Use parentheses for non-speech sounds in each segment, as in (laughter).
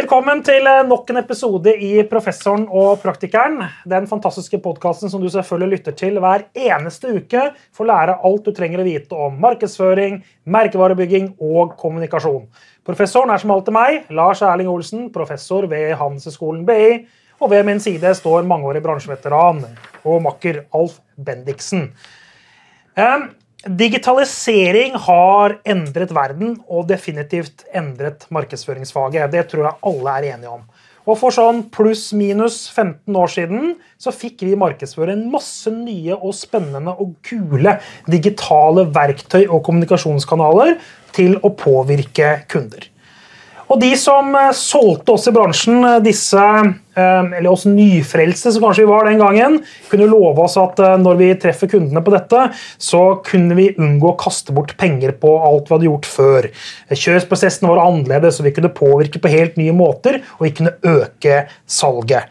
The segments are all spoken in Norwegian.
Velkommen til eh, nok en episode i Professoren og praktikeren. Den fantastiske podkasten som du selvfølgelig lytter til hver eneste uke for å lære alt du trenger å vite om markedsføring, merkevarebygging og kommunikasjon. Professoren er som alltid meg, Lars Erling Olsen, professor ved Handelshøyskolen BI. Og ved min side står mangeårig bransjeveteran og makker Alf Bendiksen. Um, Digitalisering har endret verden og definitivt endret markedsføringsfaget. Det tror jeg alle er enige om. Og For sånn pluss-minus 15 år siden så fikk vi markedsføre en masse nye og spennende og kule digitale verktøy og kommunikasjonskanaler til å påvirke kunder. Og de som eh, solgte oss i bransjen, eh, disse, eh, eller oss nyfrelste som kanskje vi var den gangen, kunne love oss at når vi treffer kundene på dette, så kunne vi unngå å kaste bort penger på alt vi hadde gjort før. Kjøpsprosessen var annerledes, og vi kunne påvirke på helt nye måter, og vi kunne øke salget.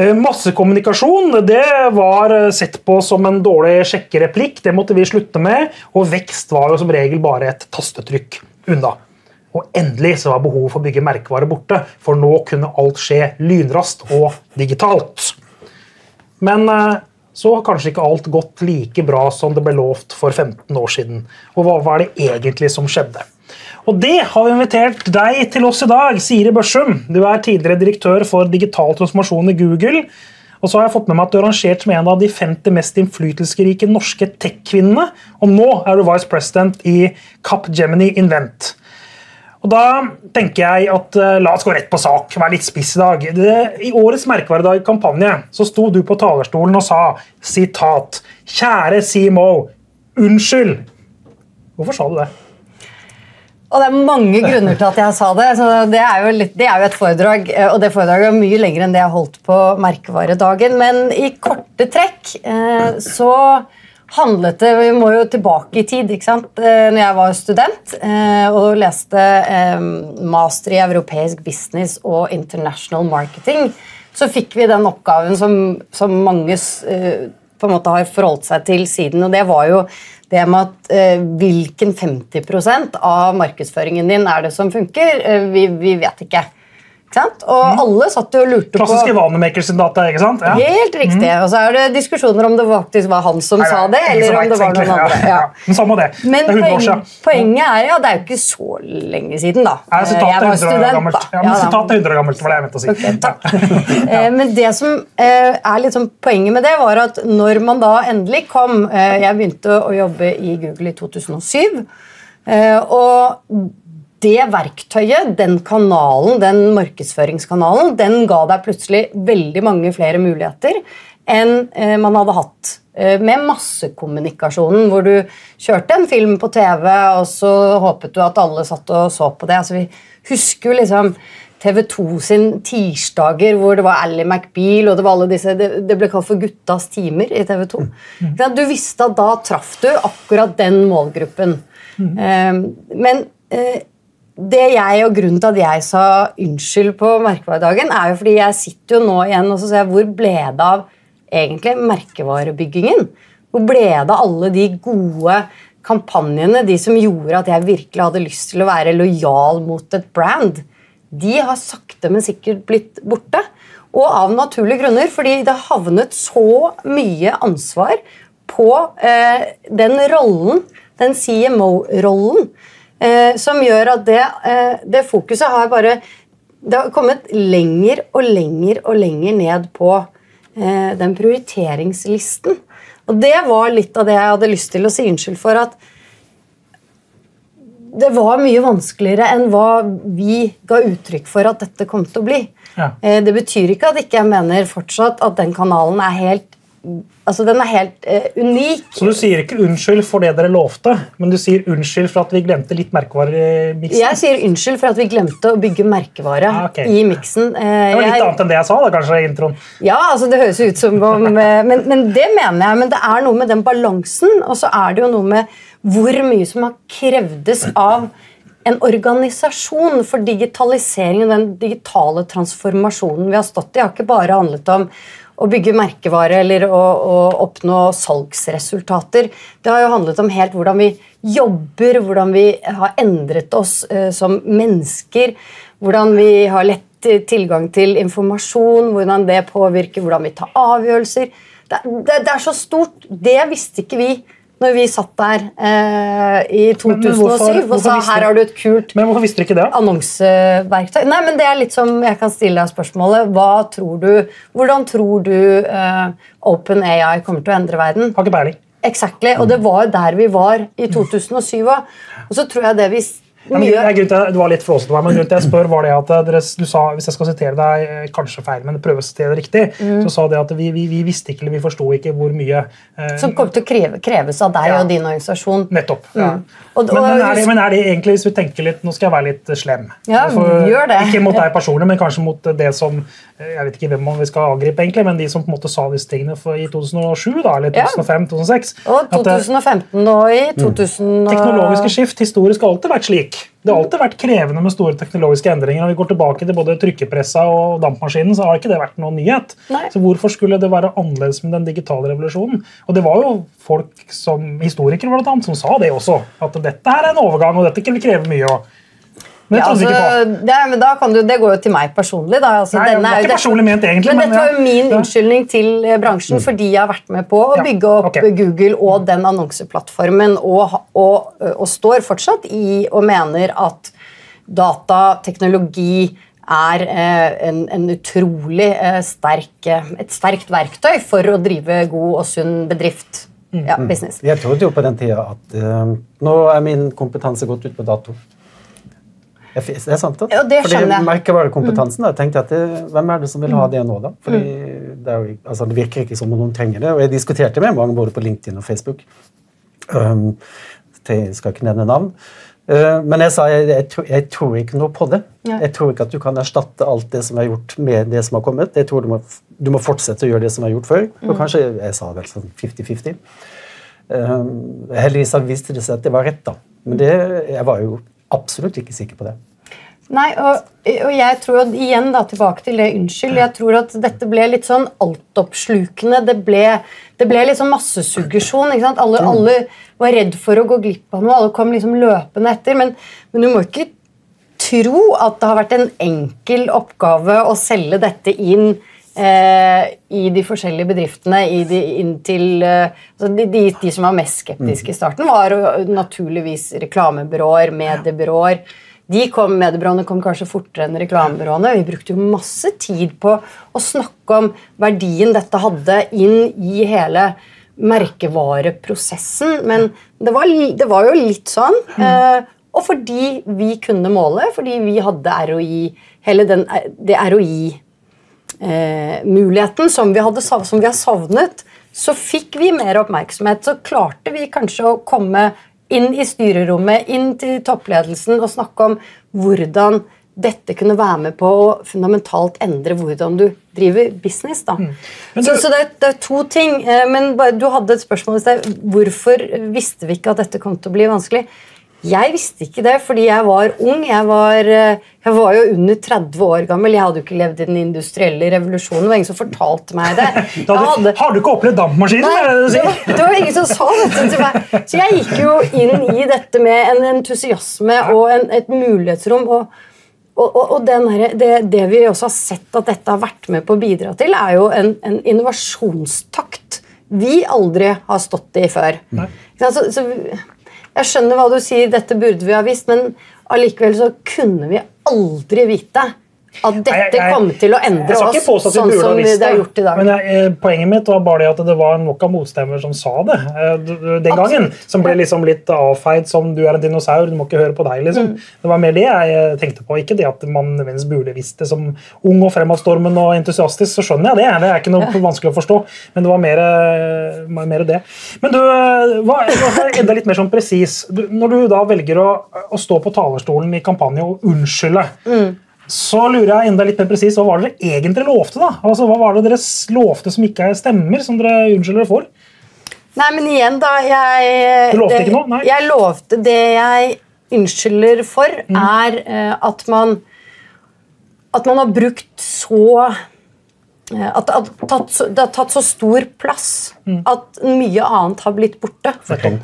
Massekommunikasjon det var sett på som en dårlig sjekkereplikk. Det måtte vi slutte med. Og vekst var jo som regel bare et tastetrykk unna. Og endelig så var behovet for å bygge merkevare borte, for nå kunne alt skje lynraskt og digitalt. Men eh, så har kanskje ikke alt gått like bra som det ble lovt for 15 år siden. Og hva var det egentlig som skjedde? Og det har vi invitert deg til oss i dag, Siri Børsum. Du er tidligere direktør for digital transformasjon i Google. Og så har jeg fått med meg at du er rangert som en av de 50 mest innflytelsesrike norske tech-kvinnene. Og nå er du vice president i Cap Gemini Invent. Og da tenker jeg at uh, La oss gå rett på sak. Være litt spiss i dag. I årets Merkevaredag-kampanje så sto du på talerstolen og sa sitat Kjære CMO, unnskyld. Hvorfor sa du det? Og Det er mange grunner til at jeg sa det. Så det, er jo litt, det er jo et foredrag, eh, og det foredraget er mye lenger enn det jeg holdt på Merkevaredagen. Men i korte trekk eh, så handlet det Vi må jo tilbake i tid. ikke sant? Eh, når jeg var student eh, og leste eh, master i europeisk business og international marketing, så fikk vi den oppgaven som, som mange på en måte har forholdt seg til siden. og det var jo det med at hvilken 50% av markedsføringen din er det som funker, vi, vi, vet ikke. Og mm. alle satt jo og lurte på Klassiske Vanemakers data, ikke sant? Ja. Helt riktig. Mm. Og så er det diskusjoner om det faktisk var han som Nei, sa det, eller om det var noen andre. Ja. (laughs) Men samme det. Men det er poeng, poenget er ja, det er jo ikke så lenge siden, da. Nei, jeg var student, da. Ja, men Sitatet er 100 år gammelt, var det jeg mente å si. Okay, takk. (laughs) (laughs) Eh, men det som eh, er liksom poenget med det, var at når man da endelig kom eh, Jeg begynte å jobbe i Google i 2007. og det verktøyet, den kanalen, den markedsføringskanalen, den ga deg plutselig veldig mange flere muligheter enn eh, man hadde hatt eh, med massekommunikasjonen, hvor du kjørte en film på TV, og så håpet du at alle satt og så på det. Altså, vi husker jo liksom TV 2 sin tirsdager hvor det var Ally McBeal og det var alle disse, det, det ble kalt for Guttas timer i TV 2. Mm. Du visste at da traff du akkurat den målgruppen. Mm. Um, men det jeg og Grunnen til at jeg sa unnskyld på merkevaredagen, er jo fordi jeg sitter jo nå igjen og så ser jeg, hvor ble det av egentlig merkevarebyggingen? Hvor ble det av alle de gode kampanjene, de som gjorde at jeg virkelig hadde lyst til å være lojal mot et brand? De har sakte, men sikkert blitt borte. Og av naturlige grunner, fordi det havnet så mye ansvar på eh, den rollen, den CMO-rollen, eh, som gjør at det, eh, det, fokuset har bare Det har kommet lenger og lenger og lenger ned på eh, den prioriteringslisten. Og det var litt av det jeg hadde lyst til å si unnskyld for. at det var mye vanskeligere enn hva vi ga uttrykk for at dette kom til å bli. Ja. Eh, det betyr ikke at ikke jeg mener fortsatt at den kanalen er helt Altså, Den er helt uh, unik. Så du sier ikke unnskyld for det dere lovte, men du sier unnskyld for at vi glemte litt merkevare i miksen? Jeg sier unnskyld for at vi glemte å bygge merkevare ah, okay. i miksen. Uh, det var litt jeg... annet enn det jeg sa, da, kanskje, i introen? Ja, altså det høres ut som om uh, men, men, det mener jeg. Men det er noe med den balansen, og så er det jo noe med hvor mye som har krevdes av en organisasjon for digitalisering og den digitale transformasjonen vi har stått i, har ikke bare handlet om å bygge merkevare eller å, å, oppnå salgsresultater. Det har jo handlet om helt hvordan vi jobber, hvordan vi har endret oss eh, som mennesker. Hvordan vi har lett tilgang til informasjon, hvordan det påvirker hvordan vi tar avgjørelser. Det, det, det er så stort. Det visste ikke vi når vi satt der eh, i 2007 men, men hvorfor, og sa her har du et kult men hvorfor visste du ikke det? annonseverktøy. Nei, men det er litt som jeg kan stille deg spørsmålet. Hva tror du, Hvordan tror du eh, OpenAI kommer til å endre verden? Har ikke peiling. Exactly, Og det var der vi var i 2007 Og så tror jeg det vi men, jeg, det var litt flåsete, men grunnen til jeg spør var det at dere, du sa, Hvis jeg skal sitere deg eh, kanskje feil, men prøve å sitere det riktig, mm. så sa det at vi, vi, vi, visste ikke eller vi forsto ikke hvor mye eh, Som kommer til å kreve, kreves av deg ja. og din organisasjon. Nettopp. Ja. Mm. Og, og, men, men, er det, men, er det, egentlig, hvis vi tenker litt Nå skal jeg være litt slem. Ja, For, gjør det. Ikke mot deg personlig, men kanskje mot det som eh, Jeg vet ikke hvem vi skal angripe, egentlig, men de som på en måte sa disse tingene i 2007 da, eller 2005-2006. Og 2015 og i 2000 mm. Teknologiske skift historisk har alltid vært slik. Det har alltid vært krevende med store teknologiske endringer. Når vi går tilbake til både trykkepressa og dampmaskinen, så har ikke det vært noen nyhet. Nei. Så hvorfor skulle det være annerledes med den digitale revolusjonen? Og det var jo folk som historikere blant annet, som sa det også. At dette her er en overgang, og dette vil kreve mye. Og men ja, altså, det, men da kan du, det går jo til meg personlig. Da. Altså, Nei, det er ikke personlig ment egentlig. Men, men dette var jo min ja. unnskyldning til eh, bransjen mm. fordi jeg har vært med på å bygge opp okay. Google og den annonseplattformen, og, og, og, står fortsatt i og mener at data, teknologi er eh, en, en, utrolig eh, sterk, eh, et sterkt verktøy for å drive god og sunn bedrift. Mm. Ja, business. Jeg trodde jo på den tida at uh, nå er min kompetanse gått ut på dato. Det er sant. da. Ja, det Fordi Merkevarekompetansen, da, tenkte jeg at det, Hvem er det som vil ha det nå, da? Fordi mm. det, jo, altså, det, virker ikke som om noen trenger det. Og jeg diskuterte med mange både på LinkedIn og Facebook. Um, jeg skal ikke nevne navn. Uh, men jeg sa jeg, jeg, tror, jeg, tror ikke noe på det. Jeg tror ikke at du kan erstatte alt det som er gjort, med det som har kommet. Jeg tror du må, du må fortsette å gjøre det som er gjort før. Og mm. kanskje jeg sa vel sånn 50-50. Um, heldigvis viste det seg at det var rett, da. Men det, jeg var jo absolutt ikke sikker på det. Nei, og, og, jeg tror at, igjen da, tilbake til det unnskyld, jeg tror at dette ble litt sånn altoppslukende. Det ble, det ble liksom massesuggesjon. ikke sant? Alle, mm. alle, var redd for å gå glipp av noe, alle kom liksom løpende etter. Men, men, du må ikke tro at det har vært en enkel oppgave å selge dette inn eh, i de forskjellige bedriftene. De, inntil, eh, altså de, de, de, som var mest skeptiske i starten, var naturligvis reklamebyråer, mediebyråer de kom, Mediebyråene kom kanskje fortere enn reklamebyråene. Vi brukte jo masse tid på å snakke om verdien dette hadde inn i hele merkevareprosessen. Men det var, det var jo litt sånn. Eh, og fordi vi kunne måle, fordi vi hadde ROI, hele den, det ROI-muligheten eh, som, som vi har savnet, så fikk vi mer oppmerksomhet. Så klarte vi kanskje å komme inn i styrerommet, inn til toppledelsen og snakke om hvordan dette kunne være med på å fundamentalt endre hvordan du driver business. Da. Mm. Du, så, så det, er, det, er, to ting. Men men du hadde et spørsmål i sted. Hvorfor visste vi ikke at dette kom til å bli vanskelig? Jeg visste ikke det fordi jeg var ung. Jeg var, eh, jeg var, jo under 30 år gammel. Jeg hadde jo ikke levd i den industrielle revolusjonen. Det var ingen som fortalte meg det. (laughs) Hadde, har du ikke opplevd dampmaskinen? Nei, det, var, det var ingen som sa dette til meg. Så jeg gikk jo inn i dette med en entusiasme og en, et mulighetsrom. og og, og, og her, det, det, vi også har sett at dette har vært med på å bidra til, er jo en, en innovasjonstakt vi aldri har stått i før. Så, så, jeg skjønner hva du sier, dette burde vi ha visst, men allikevel så kunne vi aldri vite at dette jeg, kom til å endre oss sånn som det er gjort i dag. Men jeg, eh, Poenget mitt var bare det at det var nok av motstemmer som sa det eh, den gangen. Som ble liksom litt avfeid som 'du er en dinosaur, du må ikke høre på deg'. liksom. Mm. Det var mer det jeg eh, tenkte på. Ikke det at man nødvendigvis burde visst det som ung og fremadstormen og entusiastisk, så skjønner jeg det. Det er ikke noe ja. vanskelig å forstå. Men det var mer, mer det. Men du, hva, enda litt mer sånn presis. Når du da velger å, å, stå på talerstolen i kampanje og unnskylde mm så lurer jeg enda litt mer presis, Hva var det dere egentlig lovte? da? Altså, Hva var det dere lovte som ikke stemmer, som dere unnskylder for? Nei, men igjen, da jeg, Du lovte det, ikke noe? Nei. Jeg lovte Det jeg unnskylder for, mm. er uh, at man At man har brukt så at det har, tatt, så- det har tatt så stor plass at mye annet har blitt borte.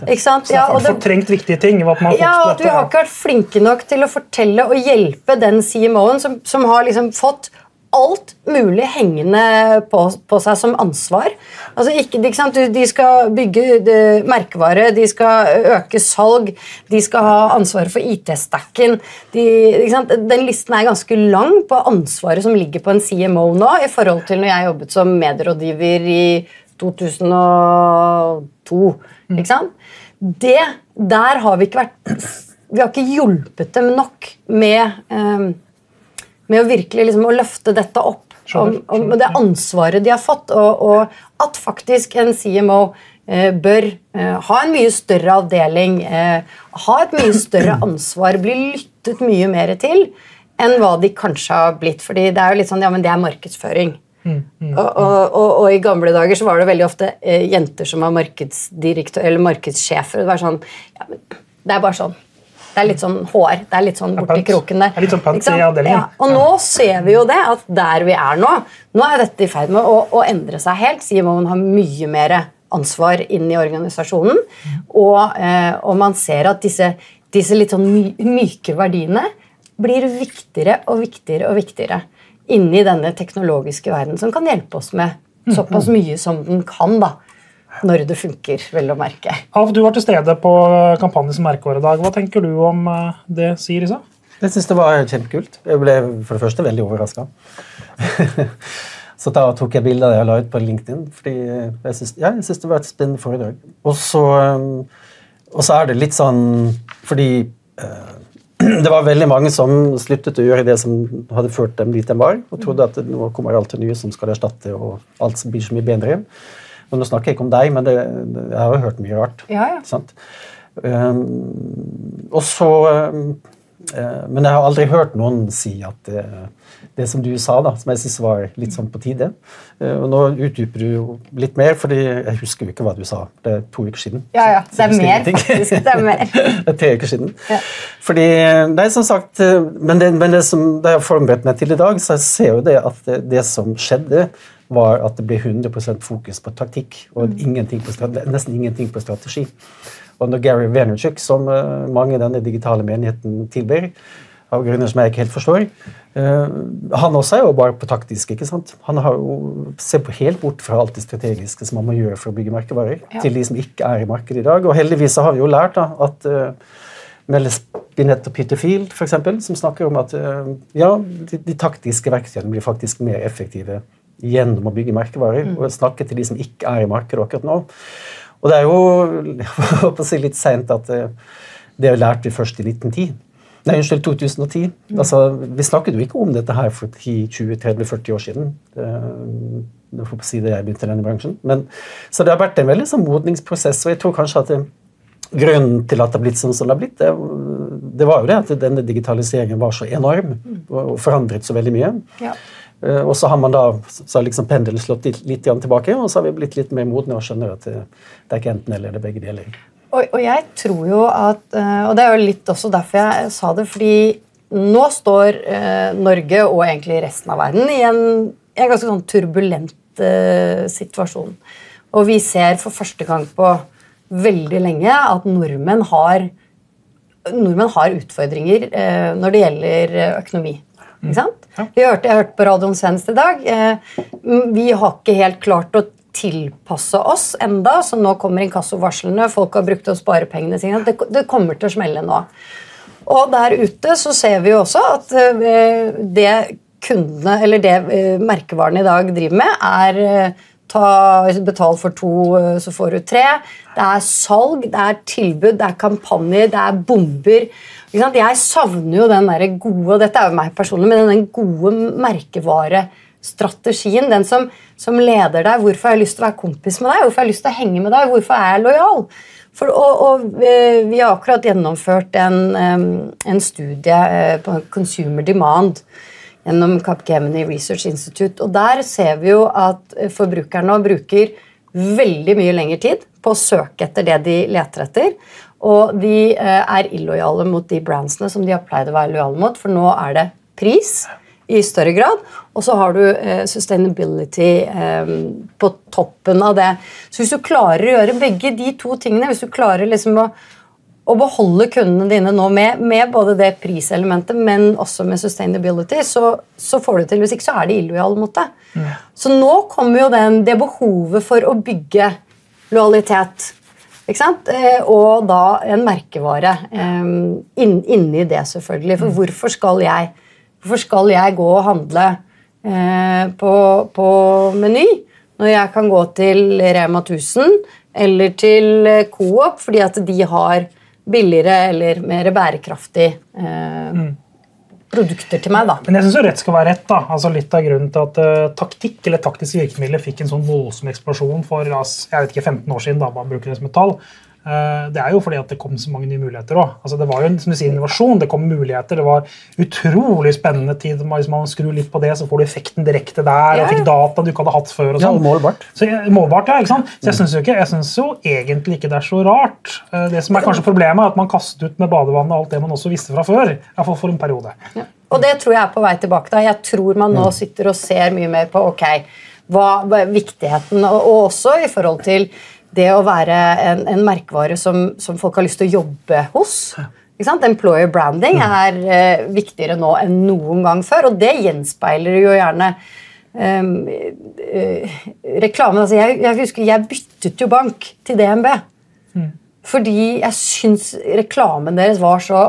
Ikke sant? Ja, har og det, fortrengt viktige ting. At man ja, og at vi har ikke vært flinke nok til å fortelle og hjelpe den CMO-en som, som har liksom fått alt mulig hengende på, på seg som ansvar. Altså ikke, ikke sant? De skal bygge merkevare, de skal øke salg, de skal ha ansvaret for IT-stacken. De- Den listen er ganske lang på ansvaret som ligger på en CMO nå, i forhold til når jeg jobbet som medrådgiver i 2002. Ikke sant? Det, der har vi ikke vært Vi har ikke hjulpet dem nok med eh, med å virkelig liksom, å løfte dette opp. Om, om det ansvaret de har fått, og, og at faktisk en CMO eh, bør eh, ha en mye større avdeling, eh, ha et mye større (clears throat) ansvar, bli lyttet mye mer til enn hva de kanskje har blitt. fordi det er jo litt sånn, ja, men det er markedsføring. Og, og, og, og i gamle dager så var det veldig ofte eh, jenter som var markedsdirektør eller markedssjefer. og Det var sånn, ja, men det er bare sånn. Det er litt sånn hår. Det er litt sånn borti kroken der. Det er litt sånn pants i avdelingen. Ja, og nå ser vi jo det, at der vi er nå, nå er dette i ferd med å, å endre seg helt. CMO-en har mye mer ansvar inn i organisasjonen. Og, eh, og man ser at disse, disse litt sånn my, myke verdiene blir viktigere og viktigere og viktigere inni denne teknologiske verden, som kan hjelpe oss med såpass mye som den kan, da. Når det funker, vel å merke. Alf, du var til stede på kampanjens merkeår i dag. Hva tenker du om eh, det, sier Isa? Jeg syns det var kjempekult. Jeg ble for det første veldig overraska. (laughs) så da tok jeg bilde av det jeg la ut på LinkedIn. fordi jeg syns, ja, jeg syns det var et spennende foredrag. Og så, og så er det litt sånn fordi eh, (clears throat) det var veldig mange som sluttet å gjøre det som hadde ført dem dit de var, og trodde at nå kommer alt det nye som skal erstatte, og alt som blir så mye bedre. Og nå snakker jeg ikke om deg, men det, jeg har jo hørt mye rart. Ja, ja. Sant? Um, og så um, uh, Men jeg har aldri hørt noen si at det, det som du sa, da, som jeg syns var litt sånn på tide eh, Og nå utdyper du jo litt mer, fordi jeg husker jo ikke hva du sa. Det er to uker siden. Ja, ja. Det er mer, faktisk. Det er mer. (laughs) det er tre uker siden. Ja. Fordi, nei, som sagt, eh, Men det, men det som det jeg har forberedt meg til i dag, så jeg ser jo det at det, det som skjedde, var at det ble 100% fokus på taktikk og Mm. ingenting på, nesten ingenting på strategi. Og når Gary Vaynerchuk, som eh, mange i denne digitale menigheten tilber, av grunner som jeg ikke helt forstår, eh, han også er jo bare på taktisk. ikke sant? Han har jo, ser på helt bort fra alt det strategiske som man må gjøre for å bygge merkevarer, Ja. til de som ikke er i markedet i dag. Og heldigvis har vi jo lært da, at uh, Melle Spinett og Peter Field for eksempel, som snakker om at uh, ja, de, de taktiske verktøyene blir faktisk mer effektive gjennom å bygge merkevarer og snakke til de som ikke er i markedet akkurat nå. Og det er jo (laughs) å si litt seint at eh, det lærte vi først i 1910. Nei, unnskyld, 2010. Altså, vi snakket jo ikke om dette her for 10-20-30-40 år siden. Eh, Jeg får si det jeg begynte i denne bransjen. Men, så det har vært en veldig sånn modningsprosess, og jeg tror kanskje at det, grunnen til at det har blitt sånn som det har blitt, det, det var jo det at denne digitaliseringen var så enorm og, og forandret så veldig mye. Ja. Eh, og så har man da så liksom pendelen slått litt, litt tilbake, og så har vi blitt litt mer modne og skjønner at det, det er ikke enten eller, det er begge deler. Og, og jeg tror jo at eh, Og det er jo litt også derfor jeg sa det, fordi nå står eh, Norge og egentlig resten av verden i en, en ganske sånn turbulent eh, situasjon. Og vi ser for første gang på veldig lenge at nordmenn har nordmenn har utfordringer eh, når det gjelder eh, økonomi. Ikke sant? Vi hørte, jeg hørte på radioen senest i dag. Eh, vi har ikke helt klart å tilpasse oss enda, så nå kommer inkassovarslene. Folk har brukt opp sparepengene sine. Det, det kommer til å smelle nå. Og der ute så ser vi jo også at eh, det kundene, eller det eh, merkevarene i dag driver med, er ta, betal for to, så får du tre. Det er salg, det er tilbud, det er kampanjer, det er bomber. Jeg savner jo den der gode og Dette er jo meg personlig, men den gode merkevarestrategien. Den som, som leder deg. Hvorfor har jeg lyst til å være kompis med deg? Hvorfor har jeg lyst til å henge med deg? Hvorfor er jeg lojal? For, og, og eh, Vi har akkurat gjennomført en, en studie eh, på Consumer Demand gjennom Capgemini Research Institute. og Der ser vi jo at forbrukerne bruker veldig mye lengre tid på å søke etter det de leter etter. Og de eh, er illojale mot de brandsene som de har pleid å være lojale mot, for nå er det pris i større grad. Og så har du eh, sustainability eh, på toppen av det. Så hvis du klarer å gjøre begge de to tingene, hvis du klarer liksom å, å beholde kundene dine nå med, med, både det priselementet, men også med sustainability, så, så får du til. Hvis ikke så er de illojale mot det. Mm. Så nå kommer jo den, det behovet for å bygge lojalitet. Ikke sant? Eh, og da en merkevare inn, inni det, selvfølgelig. For mm. hvorfor skal jeg Hvorfor skal jeg gå og handle eh, på, på Meny når jeg kan gå til Rema 1000 eller til eh, Coop fordi at de har billigere eller mer bærekraftig eh, mm. Produkter til meg. da. Men jeg syns rett skal være rett. da. Altså Litt av grunnen til at uh, taktikk eller taktiske virkemidler fikk en sånn voldsom eksplosjon for jeg vet ikke, 15 år siden, da man bruker det som et tall, det er jo fordi at det kom så mange nye muligheter òg. Altså det var jo som du sier, innovasjon, det kom muligheter. Det var utrolig spennende tid. Hvis man skrur litt på det, så får du effekten direkte der. og fikk data du ikke hadde hatt før. og sånn. Ja, målbart. Så, målbart, ja, ikke sant? Så jeg syns jo, jo egentlig ikke det er så rart. Eh, det som er kanskje problemet, er at man kastet ut med badevannet alt det man også visste fra før. I hvert fall for en periode. Ja. Og det tror jeg er på vei tilbake. da. Jeg tror man nå sitter og ser mye mer på ok, hva viktigheten, og, og også i forhold til det å være en, en merkevare som, som, folk har lyst til å jobbe hos. Employer branding er eh, viktigere nå enn noen gang før, og det gjenspeiler jo gjerne um, uh, reklamen. Altså, jeg, jeg, husker jeg byttet jo bank til DNB. Mm. Fordi jeg syns reklamen deres var så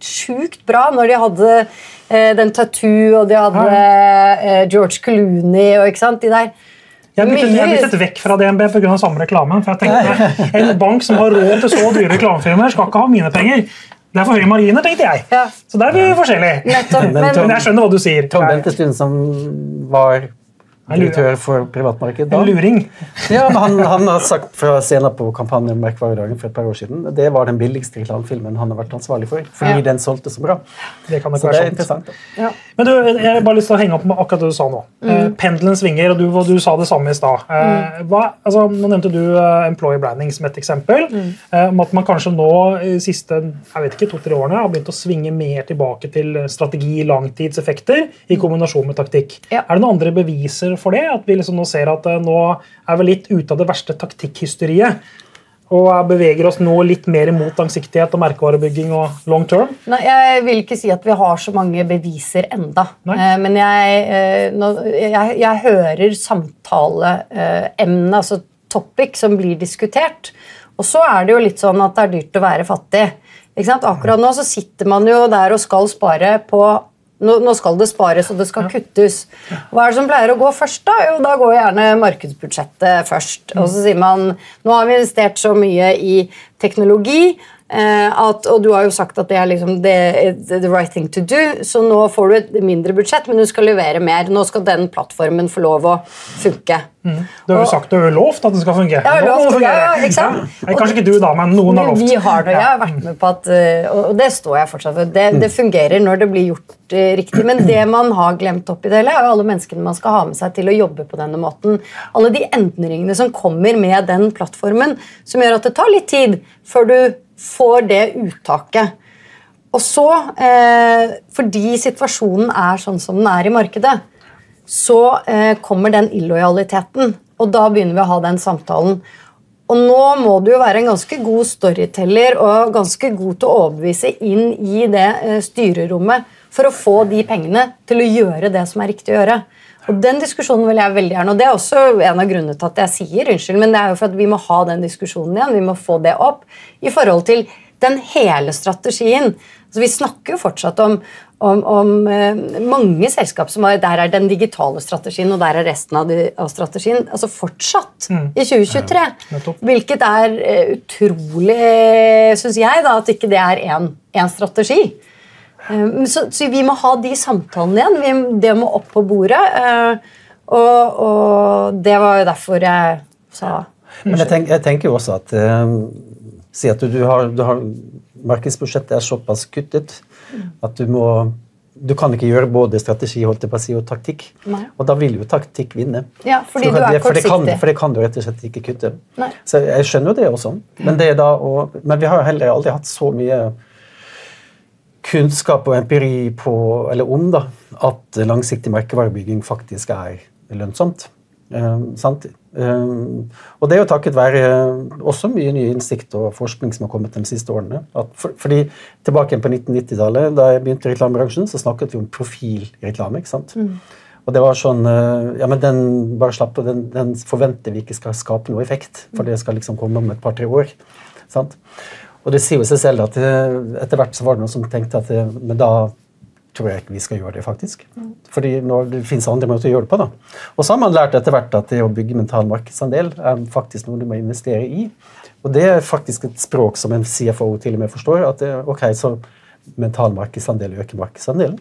sjukt bra når de hadde uh, den tattoo, og de hadde George Clooney og ikke sant, de der jeg har blitt sett vekk fra DNB pga. samme reklamen. for jeg tenkte En bank som har råd til så dyre reklamefilmer, skal ikke ha mine penger. Det er for høye marginer, tenkte jeg. Ja. Så der er vi forskjellige. Men, men, jeg skjønner hva du sier. Tom Bente som var direktør for privatmarked. En luring. ja, men han, han, har sagt fra scenen på kampanjen Merkvaredagen for et par år siden det var den billigste reklamefilmen han har vært ansvarlig for. Fordi ja. den solgte så bra. Det kan så det er sant. interessant. Ja. Men du, Jeg har bare lyst til å henge opp med akkurat det du sa nå. Mm. Eh, pendelen svinger, og du, du, sa det samme i stad. Eh, mm. altså, nå nevnte du uh, employer branding som et eksempel. Mm. Eh, om at man kanskje nå i siste jeg vet ikke, to-tre årene har begynt å svinge mer tilbake til strategi, langtidseffekter, i mm. kombinasjon med taktikk. Ja. Er det noen andre beviser for det? At vi liksom nå ser at eh, nå er vi litt ute av det verste taktikkhysteriet. Og beveger oss nå litt mer imot langsiktighet og merkevarebygging og long term? Nei, Jeg vil ikke si at vi har så mange beviser enda. Nei. Eh, men jeg, eh, jeg, jeg hører samtaleemnet, altså topic, som blir diskutert. Og så er det jo litt sånn at det er dyrt å være fattig. Akkurat nå så sitter man jo der og skal spare på nå, skal det spares, og det skal kuttes. Hva er det som pleier å gå først? Da Jo, da går gjerne markedsbudsjettet først. Og så sier man nå har vi investert så mye i teknologi at, og du har jo sagt at det er liksom the, the, right thing to do, så nå får du et mindre budsjett, men du skal levere mer. Nå skal den plattformen få lov å funke. Mm. Du har jo sagt du har lovt at det skal fungere. Ja, lovt, ja, ja, ikke sant? Ja. Kanskje ikke du, da, men noen har lovt. Vi har det, Jeg har vært med på at, eh, og det står jeg fortsatt for. Det, det fungerer når det blir gjort eh, riktig. Men det man har glemt oppi det hele, er jo alle menneskene man skal ha med seg til å jobbe på denne måten. Alle de endringene som kommer med den plattformen, som gjør at det tar litt tid før du får det uttaket. Og så, eh, fordi situasjonen er sånn som den er i markedet, så eh, kommer den illojaliteten. Og da begynner vi å ha den samtalen. Og nå må du jo være en ganske god storyteller og ganske god til å overbevise inn i det eh, styrerommet for å få de pengene til å gjøre det som er riktig å gjøre. Og Den diskusjonen vil jeg veldig gjerne, og det er også en av grunnene til at jeg sier unnskyld, men det er jo for at vi må ha den diskusjonen igjen, vi må få det opp i forhold til den hele strategien. Altså, vi snakker jo fortsatt om, om, om uh, mange selskap som har, der er den digitale strategien, og der er resten av, de, av strategien. Altså fortsatt mm. i 2023. Ja, hvilket er uh, utrolig, syns jeg, da, at ikke det er én strategi. Eh, så, så, vi må ha de samtalene igjen. Vi, det må opp på bordet. Eh, og, og, det var jo derfor jeg sa Men jeg, tenk, jeg tenker jo også at um, Si at du, du, har, du har Markedsbudsjettet er såpass kuttet at du må du kan ikke gjøre både strategi holdt på å si, og taktikk. Nei. Og da vil jo taktikk vinne. Ja, fordi du er for, det kan, for det kan du rett og slett ikke kutte. Nei. Så jeg skjønner jo det også. Men, det da, og, men vi har jo heller aldri hatt så mye kunnskap og empiri på, eller om da, at langsiktig merkevarebygging faktisk er lønnsomt. Eh, sant? Eh, og det er jo takket være også mye ny innsikt og forskning som har kommet de siste årene. For, fordi Tilbake på 1990-tallet, da jeg begynte i reklamebransjen, så snakket vi om profilreklame. ikke sant? Mm. Og det var sånn eh, Ja, men den bare slapp av, den, den, forventer vi ikke skal skape noe effekt. For det skal liksom komme om et par-tre år. sant? Og det sier jo seg selv at eh, etter hvert så var det noen som tenkte at eh, men da tror jeg ikke vi skal gjøre det, faktisk. Fordi når det finnes andre måter å gjøre det på. da. Og så har man lært etter hvert at det å bygge mental markedsandel er faktisk noe du må investere i. Og det er faktisk et språk som en CFO til og med forstår. at det, ok, så mental markedsandel øker markedsandelen.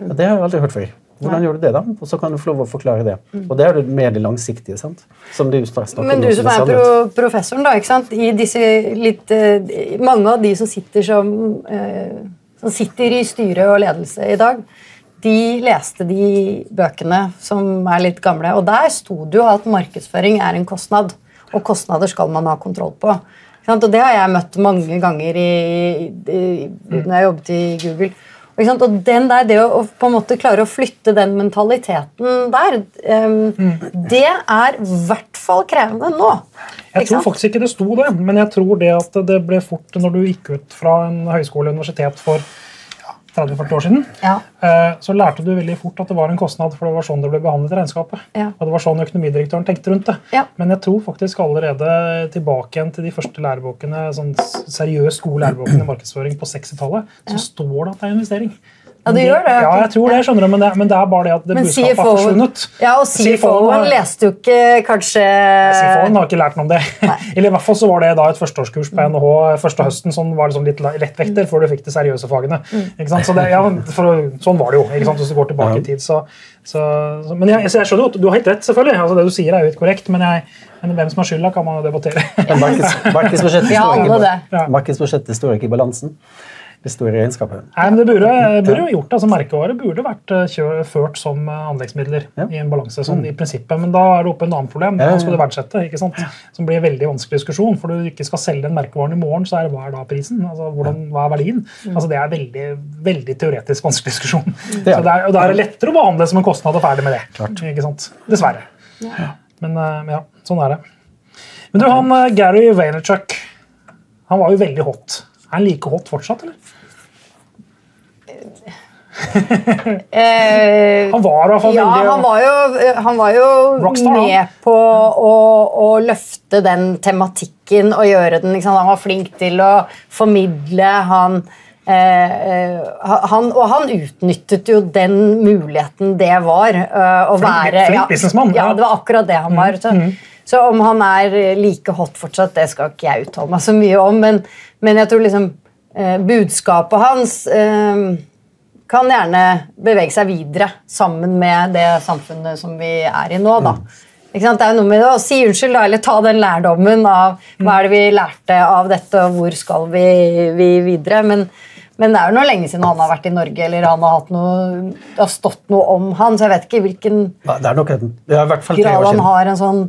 Ja, det har jeg aldri hørt før. Hvordan gjør du det, da? Og så kan du få lov å forklare det. Mm. Og det er det mer det langsiktige. sant? Som du Men du som er pro professoren, da, ikke sant? I disse litt uh, Mange av de som sitter som, uh, som sitter i styre og ledelse i dag, de leste de bøkene som er litt gamle, og der sto det jo at markedsføring er en kostnad. Og kostnader skal man ha kontroll på. Og det har jeg møtt mange ganger i, i, i, når jeg jobbet i Google. Og den der, Det å, på en måte klare å flytte den mentaliteten der, mm. det er i hvert fall krevende nå. Jeg tror faktisk ikke det sto det, men jeg tror det at det ble fort når du gikk ut fra en høyskole eller universitet for 30-40 år siden, ja. Eh, så lærte du veldig fort at det var en kostnad, for det var sånn det ble behandlet i regnskapet. Ja. Og det var sånn økonomidirektøren tenkte rundt det. Ja. Men jeg tror faktisk allerede tilbake igjen til de første lærebokene, sånn seriøst gode lærebokene i markedsføring på 60-tallet, så står det at det er investering. Ja, det gjør det. Ja, jeg tror det, skjønner du, men det, men det er bare det at det budskapet har forsvunnet. Ja, og CFO-en leste jo ikke kanskje CFO-en har ikke lært noe om det. (laughs) Eller i hvert fall så var det da et førsteårskurs på NHH første høsten som var liksom litt lettvekter før du fikk de seriøse fagene. Mm. Så det, ja, for, sånn var det jo, ikke sant, hvis du går tilbake i tid. Så, så, så, men jeg, jeg, skjønner jo at du har helt rett, selvfølgelig. Altså, det du sier, er jo ikke korrekt. Men, jeg, men hvem som har skylda, kan man jo debattere. Markedsbudsjettet står ikke i balansen det store regnskapet. Nei, men Det burde, burde jo gjort, altså Merkevaret burde vært eh, kjør, ført som eh, anleggsmidler ja. i en balanse. sånn mm. i prinsippet, Men da er det oppe en annen problem. Hva skal du verdsette? ikke sant? Som blir en veldig vanskelig diskusjon. For du ikke skal selge den merkevaren i morgen, så er det hva er da prisen? Altså, hvordan, Hva er verdien? Mm. Altså Det er veldig veldig teoretisk vanskelig diskusjon. (laughs) Det så det er, og Da er det lettere å behandle som en kostnad og ferdig med det. Klart. ikke sant? Dessverre. Ja. Men uh, ja, sånn er det. Men du, han Gary Vaynerchuk han var jo veldig hot. Er han like hot fortsatt, eller? Eh, han var i hvert fall ja, veldig han var jo, han var jo rockstar, med på å, å, løfte den tematikken og gjøre den liksom, Han var flink til å formidle. Han, eh, eh han, og han utnyttet jo den muligheten det var uh, å flink, være Flink businessmann. Ja, det var akkurat det han var. Så, mm. så, om han er like hot fortsatt, det skal ikke jeg uttale meg så mye om, men, men jeg tror liksom eh, budskapet hans eh, kan gjerne bevege seg videre sammen med det samfunnet som vi er i nå. da. Mm. Det er jo noe med å si unnskyld, da, eller ta den lærdommen av hva er det vi lærte av dette, og hvor skal vi, vi videre. Men, men, det er jo noe lenge siden han har vært i Norge, eller han har hatt noe, det har stått noe om han, så jeg vet ikke hvilken ja, det er nok en, det er i hvert fall grad han har en sånn,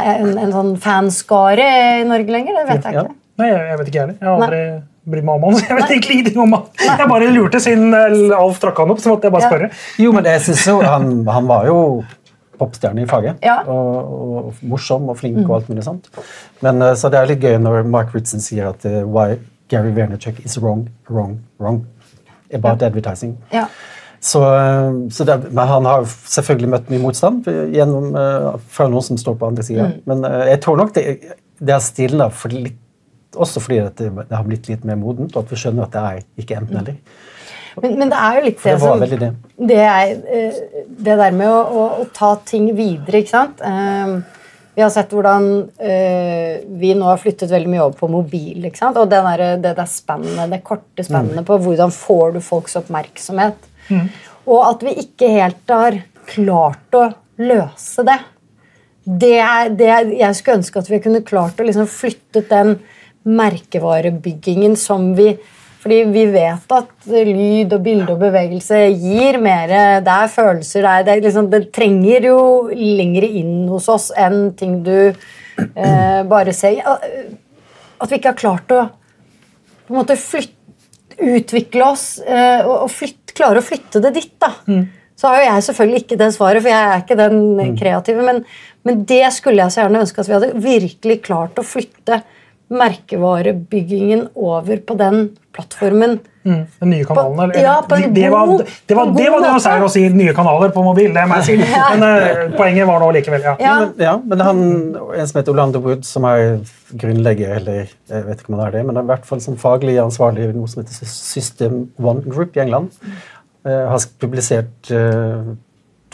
en, en sånn fanskare i Norge lenger. Det vet jeg ikke. Nei, jeg vet ikke heller. Jeg har aldri bryr meg om han. (laughs) Jeg vet egentlig ingenting om han. Jeg bare lurte siden eh, Alf trakk han opp, så måtte jeg bare spørre. Jo, men jeg synes jo, han, han var jo popstjerne i faget. Ja. Og, og, morsom og flink og alt mulig sånt. Men, eh, så det er litt gøy når Mark Ritson sier at uh, why Gary Vernerchuk is wrong, wrong, wrong about ja. advertising. Ja. Så, så det, men han har selvfølgelig møtt mye motstand gjennom, uh, fra noen som står på andre sida. Mm. Men uh, jeg tror nok det, det er stilna for litt også fordi det, det, har blitt litt mer modent, og at vi skjønner at det er ikke enten-eller. Men, men, det er jo litt det, som det. Det, er, eh, det der med å, å, å, ta ting videre, ikke sant. Um, vi har sett hvordan uh, vi nå har flyttet veldig mye over på mobil. ikke sant? Og det der, det der spennende, det korte spennende mm. på hvordan får du folks oppmerksomhet. Mm. Og at vi ikke helt har klart å løse det. Det er, det jeg skulle ønske at vi kunne klart å liksom flyttet den merkevarebyggingen som vi fordi vi vet at lyd og bilde og bevegelse gir mer Det er følelser. Det, er, det, liksom, det trenger jo lengre inn hos oss enn ting du eh, bare ser At vi ikke har klart å på en måte flytte utvikle oss eh, og, og flytte, klare å flytte det dit, da. Så har jo jeg selvfølgelig ikke det svaret, for jeg er ikke den kreative. Men, men det skulle jeg så gjerne ønske at vi hadde virkelig klart å flytte merkevarebyggingen over på den plattformen. Mm, den nye kanalen, eller? ja, på en det, var, god- det, var, det var det å si å si nye kanaler på mobil, det må jeg si. (laughs) Men eh, poenget var nå likevel, ja. Ja. Men, ja, men han, en som heter Orlando Wood, som er grunnlegger, eller jeg vet ikke om han er det, men er i hvert fall som faglig ansvarlig i noe som heter System One Group i England, uh, har publisert uh,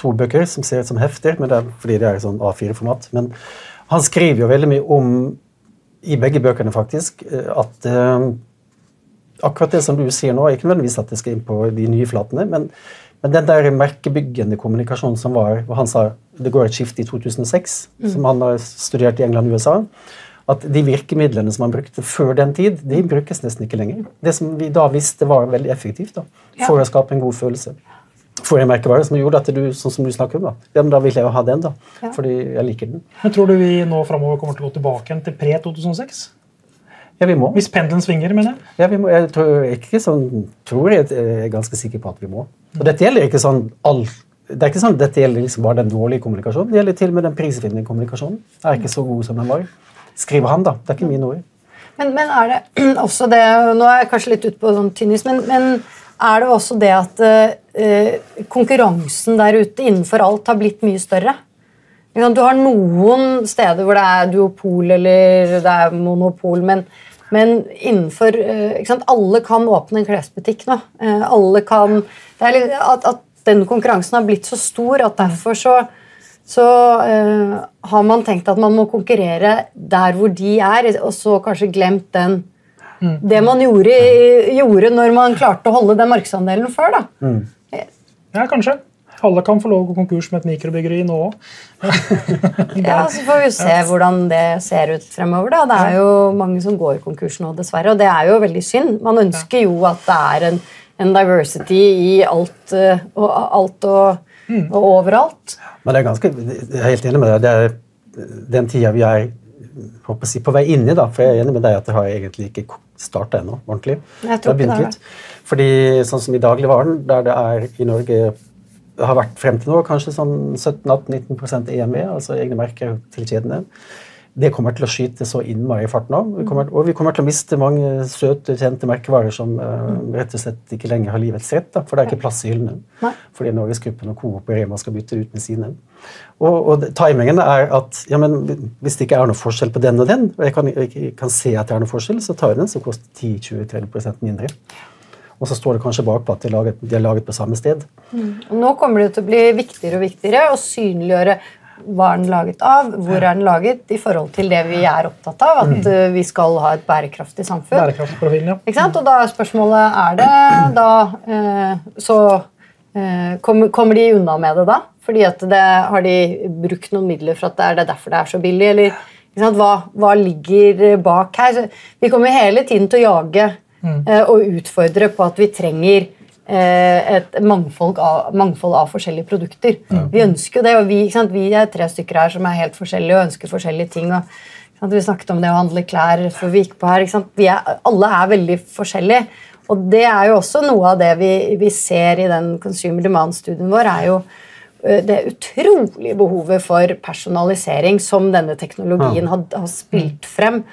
to bøker som ser ut som hefter, men det er fordi det er i sånn A4-format. Men han skriver jo veldig mye om, i begge bøkene faktisk, eh, at eh, akkurat det som du sier nå, er ikke nødvendigvis at det skal inn på de nye flatene, men, men den der merkebyggende kommunikasjonen som var hvor Han sa det går et skifte i 2006, som han har studert i England og USA. At de virkemidlene som han brukte før den tid, de brukes nesten ikke lenger. Det som vi da visste var veldig effektivt da, for å skape en god følelse. For en merkevare som gjorde at du, sånn som du snakker om, da, ja, men da vil jeg jo ha den, da, Ja. fordi jeg liker den. Men tror du vi nå framover kommer til å gå tilbake igjen til pre-2006? Ja, vi må. Hvis pendelen svinger, mener jeg. Ja, vi må, jeg tror ikke sånn, tror jeg, jeg er ganske sikker på at vi må. Og dette gjelder ikke sånn all, det er ikke sånn at dette gjelder liksom bare den dårlige kommunikasjonen. Det gjelder til og med den prisvinnende kommunikasjonen. Er ikke så god som den var. Skriver han, da. Det er ikke mine ord. Men, men er det (clears throat) også det Nå er jeg kanskje litt ute på sånn tynnis, men, men er det også det at eh, konkurransen der ute innenfor alt har blitt mye større? Du har noen steder hvor det er duopol eller det er monopol, men, men innenfor eh, ikke sant, Alle kan åpne en klesbutikk nå. Eh, alle kan det er litt, at, at den konkurransen har blitt så stor at derfor så så uh, har man tenkt at man må konkurrere der hvor de er, og så kanskje glemt den Det man gjorde, gjorde når man klarte å holde den markedsandelen før. da. Ja, kanskje. Alle kan få lov å gå konkurs med et mikrobryggeri nå òg. (laughs) Ja, Så får vi se hvordan det ser ut fremover. da. Det er jo mange som går konkurs nå, dessverre, og det er jo veldig synd. Man ønsker jo at det er en, en diversity i alt, eh, og, alt og, og overalt. Men det er ganske, jeg er helt enig med deg. Det er den tida vi er håper å si, på vei inn i. da, For jeg er enig med deg at det har egentlig ikke starta ennå ordentlig. Jeg tror Det har ikke det er. Fordi sånn som i dagligvaren, der det er i Norge har vært frem til nå kanskje sånn 17-18-19% EMV, altså egne merker til kjedene. Det kommer til å skyte så innmari i fart nå. Vi kommer, og vi kommer til å miste mange søte, kjente merkevarer som uh, rett og slett ikke lenger har livets rett. Da, for det er ikke plass i hyllene. Fordi Norgesgruppen og Coop og Rema skal bytte ut med sine. Og, og timingen er at ja, men hvis det ikke er noe forskjell på den og den, og jeg kan, jeg kan se at det er noe forskjell, så tar jeg den som koster 10-20-30 mindre. Og så står det kanskje bakpå at de er laget, de er laget på samme sted. Og Nå kommer det til å bli viktigere og viktigere å synliggjøre hva er den laget av, hvor er den laget, i forhold til det vi er opptatt av, at mm. vi skal ha et bærekraftig samfunn. Bærekraftprofilen, ja. Ikke sant? Og da er spørsmålet er det da eh, Så eh, kommer, kommer de unna med det da? Fordi at det, Har de brukt noen midler for at det er det derfor det er så billig? Eller? Hva, hva ligger bak her? Vi kommer hele tiden til å jage eh, og utfordre på at vi trenger eh, et mangfold av, mangfold av forskjellige produkter. Vi ønsker jo det, og vi, vi er tre stykker her som er helt forskjellige og ønsker forskjellige ting. og? Vi snakket om det å handle klær før vi gikk på her. ikke sant? Vi er, alle er veldig forskjellige. Og det er jo også noe av det vi, vi ser i den consumer demand-studien vår, er jo eh, det utrolige behovet for personalisering som denne teknologien har, har spilt frem.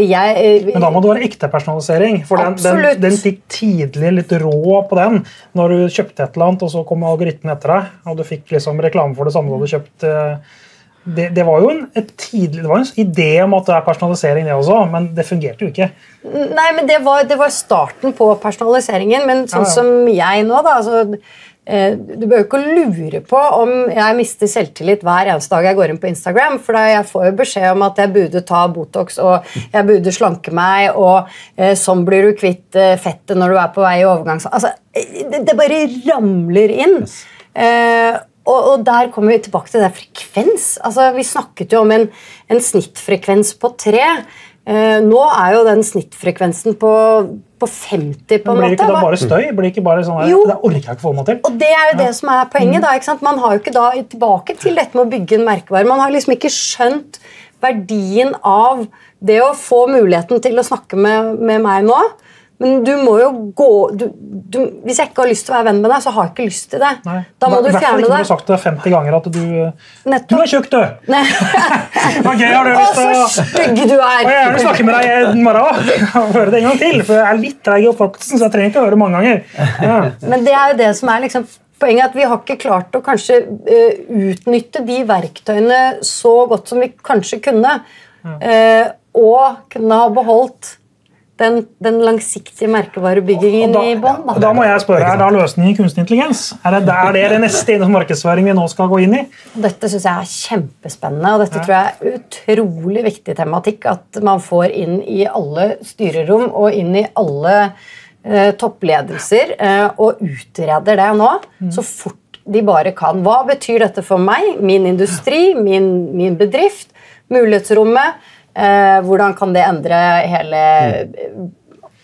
Jeg, eh, Men da må det være ekte personalisering. For den, den, den fikk tidlig litt rå på den når du kjøpte et eller annet, og så kom algoritmen etter deg, og du fikk liksom reklame for det samme du hadde kjøpt. eh, Det, det var jo en, tidlig, det var en idé om at det er personalisering, det også, men det fungerte jo ikke. Nei, men det var, det var starten på personaliseringen. Men sånn Ja, ja. som jeg nå, da altså, Du behøver ikke ikke lure på om jeg mister selvtillit hver eneste dag jeg går inn på Instagram. For da jeg får jo beskjed om at jeg burde ta Botox og jeg burde slanke meg, og eh, sånn blir du kvitt eh, fettet når du er på vei i overgangs... Altså, eh, det, bare ramler inn. Eh, og, og der kommer vi tilbake til det frekvens. Altså, vi snakket jo om en, en snittfrekvens på tre. Eh, nå er jo den snittfrekvensen på, på 50, på en måte. Blir det ikke da bare støy? Blir det ikke bare sånn Jo. Det orker jeg ikke få meg til. og det er jo det som er poenget. da, ikke sant? Man har jo ikke da tilbake til dette med å bygge en merkevare. Man har liksom ikke skjønt verdien av det å få muligheten til å snakke med, med meg nå, Men du må jo gå du, du, Hvis jeg ikke har lyst til å være venn med deg, så har jeg ikke lyst til det. Nei. Da må Nei, du hvert fall fjerne ikke når. Du har sagt det 50 ganger at du Nettopp. Du er tjukk, du! Hva (laughs) gøy har du lyst til så å stygg du er! Og jeg gjerne er! snakke med deg i morgen (laughs) og høre det en gang til, for jeg er litt treig i oppfattelsen, så jeg trenger ikke å høre det mange ganger. Ja. Men det er jo det som er liksom poenget, er at vi har ikke klart å kanskje uh, utnytte de verktøyene så godt som vi kanskje kunne. eh, og kunne ha beholdt den, den langsiktige merkevarebyggingen da, i bånn. da. da må jeg spørre, Er da løsningen kunstig intelligens? Er det, er det det neste innenfor markedsføring vi nå skal gå inn i? Dette syns jeg er kjempespennende, og dette tror jeg er utrolig viktig tematikk. At man får inn i alle styrerom og inn i alle eh, toppledelser eh, og utreder det nå så fort de bare kan. Hva betyr dette for meg, min industri, min, min bedrift, mulighetsrommet? Eh, hvordan kan det endre hele mm.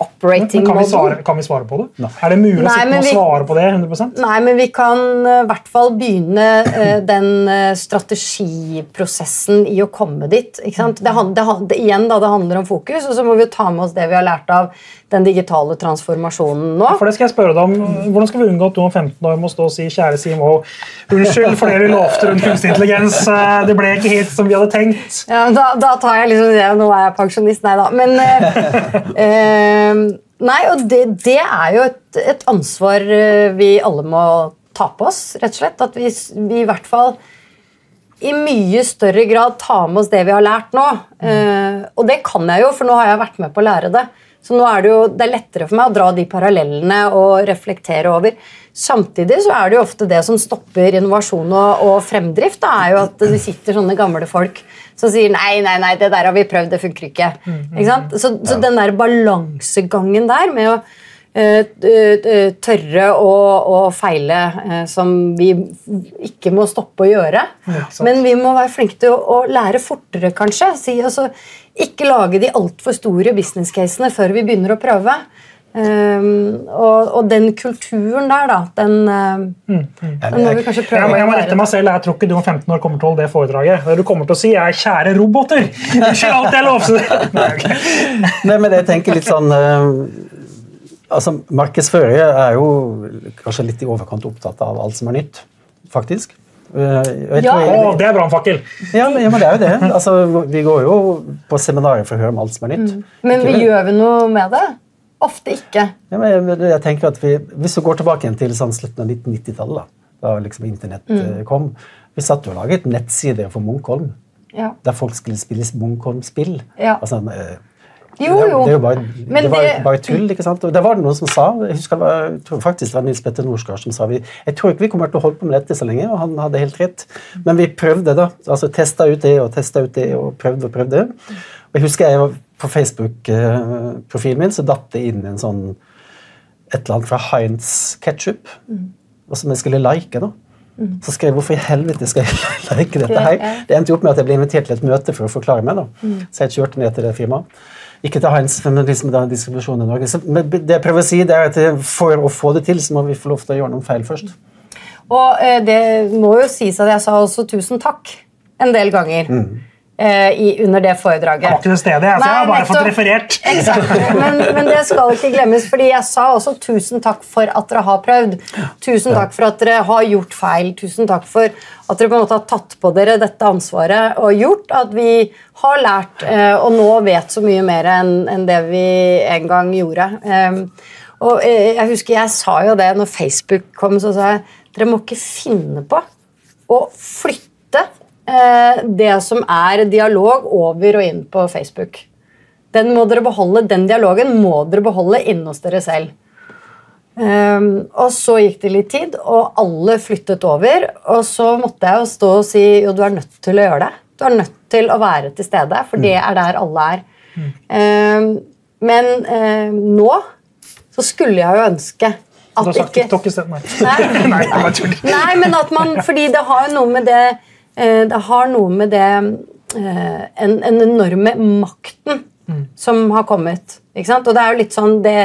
operating Men kan, vi svare, kan vi svare på det? Er det mulig å sitte men og svare på det 100 Nei, men vi kan i i hvert fall begynne uh, den uh, strategiprosessen i å komme dit. Ikke sant? Det, han- det, han- det, igjen da, det handler om fokus, og så må vi ta med oss det vi har lært av den digitale transformasjonen nå. For det skal jeg spørre deg om. Hvordan skal vi unngå at du om 15 år må stå og si kjære CMO, unnskyld for det vi lovte rundt kunstig intelligens, eh, det ble ikke helt som vi hadde tenkt. Ja, da, da tar jeg liksom det, Nå er jeg pensjonist, nei da. Men eh, eh, Nei, og det, det er jo et, et ansvar eh, vi alle må ta på oss, rett og slett. At vi, vi i hvert fall i mye større grad tar med oss det vi har lært nå. Eh, og det kan jeg jo, for nå har jeg vært med på å lære det. Så nå er det jo det er lettere for meg å dra de parallellene og reflektere over. Samtidig så er det jo ofte det som stopper innovasjon og, og fremdrift, da, er jo at det sitter sånne gamle folk som sier nei, nei, nei, det der har vi prøvd, det funker ikke. ikke sant? Så, så den der balansegangen der med å eh, eh, tørre å, å feile, eh, som vi ikke må stoppe å gjøre. Ja. Men vi må være flinke til å, å lære fortere, kanskje. Si, altså, ikke lage de altfor store business casene før vi begynner å prøve. Um, og, og den kulturen der, da, den, mm. den må vi kanskje prøve Jeg må, jeg må rette meg selv, jeg tror ikke du om 15 år kommer til å holde det foredraget. Det du kommer til å si, er 'kjære roboter'. Unnskyld alt jeg lovte! Nei, okay. Nei, men jeg tenker litt sånn eh, altså Markedsførere er jo kanskje litt i overkant opptatt av alt som er nytt, faktisk. Eh, Ja. Å, det er brannfakkel! ja, men, ja, men det er jo det. Altså, vi går jo på seminarer for å høre om alt som er nytt. Men vi gjør vi noe med det? Ofte ikke. Ja, men jeg, jeg tenker at vi, Hvis du går tilbake igjen til sånn slutten av 1990-tallet, da, da liksom internett Mm. eh, kom Vi satt jo og laget nettsider for Munkholm, Ja. der folk skulle spille Munkholm-spill. Ja. Altså, eh, Jo, det, jo. det jo bare, Men det var det- bare tull. ikke sant? Og det var det noen som sa. Jeg husker det var, faktisk det var Nils Petter Norsgaard som sa vi, jeg tror ikke vi kommer til å holde på med dette så lenge. og han hadde helt rett. Men vi prøvde, da. altså Testa ut det og testa ut det og prøvde og prøvde. Og jeg husker jeg var på Facebook-profilen min, så datt det inn en sånn et eller annet fra Heinz Ketchup, og som jeg skulle like. da. Så skrev jeg hvorfor i helvete skal jeg (laughs) like dette her? Det endte jo opp med at jeg ble invitert til et møte for å forklare meg. da. Så jeg kjørte ned til det firmaet. Ikke til hans, men liksom da distribusjonen i Norge. Så, men det jeg prøver å si, det er at for å få det til, så må vi få lov til å gjøre noen feil først. Og eh, det må jo sies at jeg sa også tusen takk en del ganger eh, i, under det foredraget. Jeg var ikke til stede, jeg, så jeg har bare fått referert. (laughs) Exakt. Men, men det skal ikke glemmes, fordi jeg sa også tusen takk for at dere har prøvd. Tusen takk for at dere har gjort feil. Tusen takk for at dere på en måte har tatt på dere dette ansvaret og gjort at vi har lært eh, og nå vet så mye mer enn det vi en gang gjorde. Em, og eh, jeg husker jeg sa jo det når Facebook kom, så sa jeg dere må ikke finne på å flytte eh, det som er dialog over og inn på Facebook. Den må dere beholde, den dialogen må dere beholde inne hos dere selv. Um, og så gikk det litt tid, og alle flyttet over. Og så måtte jeg jo stå og si jo, du er nødt til å gjøre det. Du er nødt til å være til stede, for det er der alle er. Um, men um, nå så skulle jeg jo ønske at ikke TikTok i stedet. Nei. Nei. (laughs) Nei, men at man Fordi det har jo noe med det eh, Det har noe med det eh, En, en enorme makten som har kommet. Ikke sant? Og det er jo litt sånn det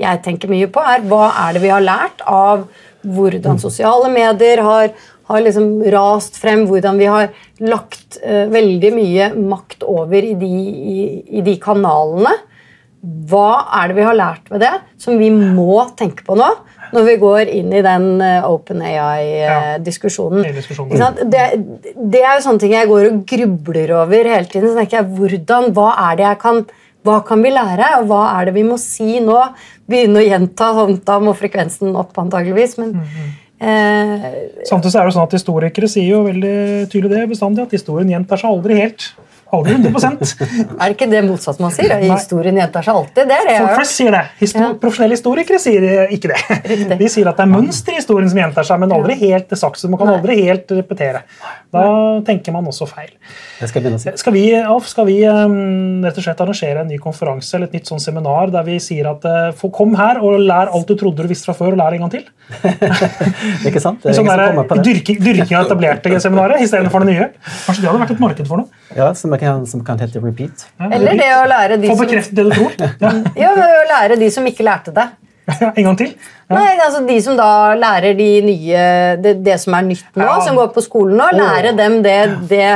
jeg tenker mye på, er hva er det vi har lært av hvordan sosiale medier har, har liksom rast frem, hvordan vi har lagt eh, veldig mye makt over i de, i, i de kanalene. Hva er det vi har lært ved det, som vi må tenke på nå? Når vi går inn i den uh, Open AI-diskusjonen. Ja, det, det, er jo sånne ting jeg går og grubler over hele tiden. Så tenker jeg, hvordan, Hva er det jeg kan hva kan vi lære, og hva er det vi må si nå? Begynne å gjenta, håndta, da må frekvensen opp, antageligvis. men mm -hmm. Eh, Samtidig er det sånn at Historikere sier jo veldig tydelig det bestandig, at historien gjentar seg aldri helt. Aldri 100 (laughs) Er det ikke det motsatt man sier? Historien gjentar seg alltid. Det er det Folk flest sier det. Histo ja. Profesjonelle historikere sier ikke det. Riktig. De sier at det er mønster i historien som gjentar seg, men aldri helt det sakse. Man kan aldri helt repetere. Da tenker man også feil. Det skal, jeg si. skal vi, skal vi um, rett og slett arrangere en ny konferanse eller et nytt sånn seminar der vi sier at uh, kom her og lær alt du trodde du visste fra før, og lær en gang til? (laughs) ikke sant? Det er sånn der, dyrking, dyrking av etablerte seminarer istedenfor det nye. Kanskje det hadde vært et marked for noe? Ja, som kan, som kan hete repeat. Eller det å lære de Få bekreftet det du tror. (laughs) Ja. ja, å lære de som ikke lærte det. en gang til? Ja. Nei, altså De som da lærer de nye, det, det som er nytt nå, som går på skolen nå, lære dem det, det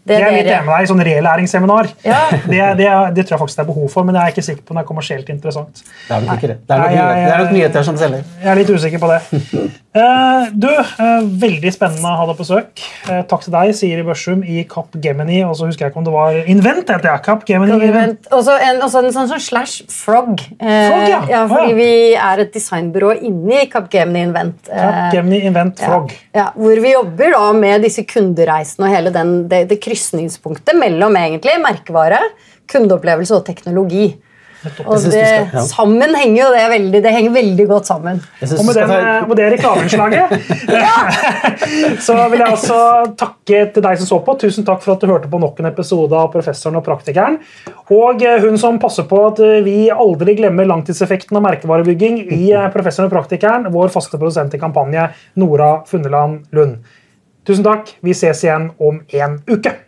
det, det er litt enig med deg sånn relæringsseminar. Ja. Det, det, det, tror jeg faktisk det er behov for, men jeg er ikke sikker på om det er kommersielt interessant. Det er nok ikke det. Det er nok, nyheter som selger. Jeg er litt usikker på det. (laughs) uh, du, eh, veldig spennende å ha deg på søk. Eh, takk til deg, Siri Børsum i Kapp Gemini. Og så husker jeg ikke om det var Invent, heter jeg. Kapp Gemini. Invent. Også en, også en sånn, sånn slash frog. frog ja. ja. Fordi vi er et designbyrå inni Kapp Gemini Invent. Kapp Gemini Invent Frog. Ja. hvor vi jobber da med disse kundereisene og hele den, det, det krysningspunktet mellom egentlig merkevare, kundeopplevelse og teknologi. Og det, skal, ja. Sammen henger jo det veldig, det henger veldig godt sammen. Og med, den, med det reklameinnslaget (laughs) (laughs) så vil jeg også takke til deg som så på. Tusen takk for at du hørte på nok en episode av Professoren og praktikeren. Og eh, hun som passer på at eh, vi aldri glemmer langtidseffekten av merkevarebygging i eh, Professoren og praktikeren, vår faste produsent i kampanje, Nora Funneland Lund. Tusen takk. Vi ses igjen om en uke.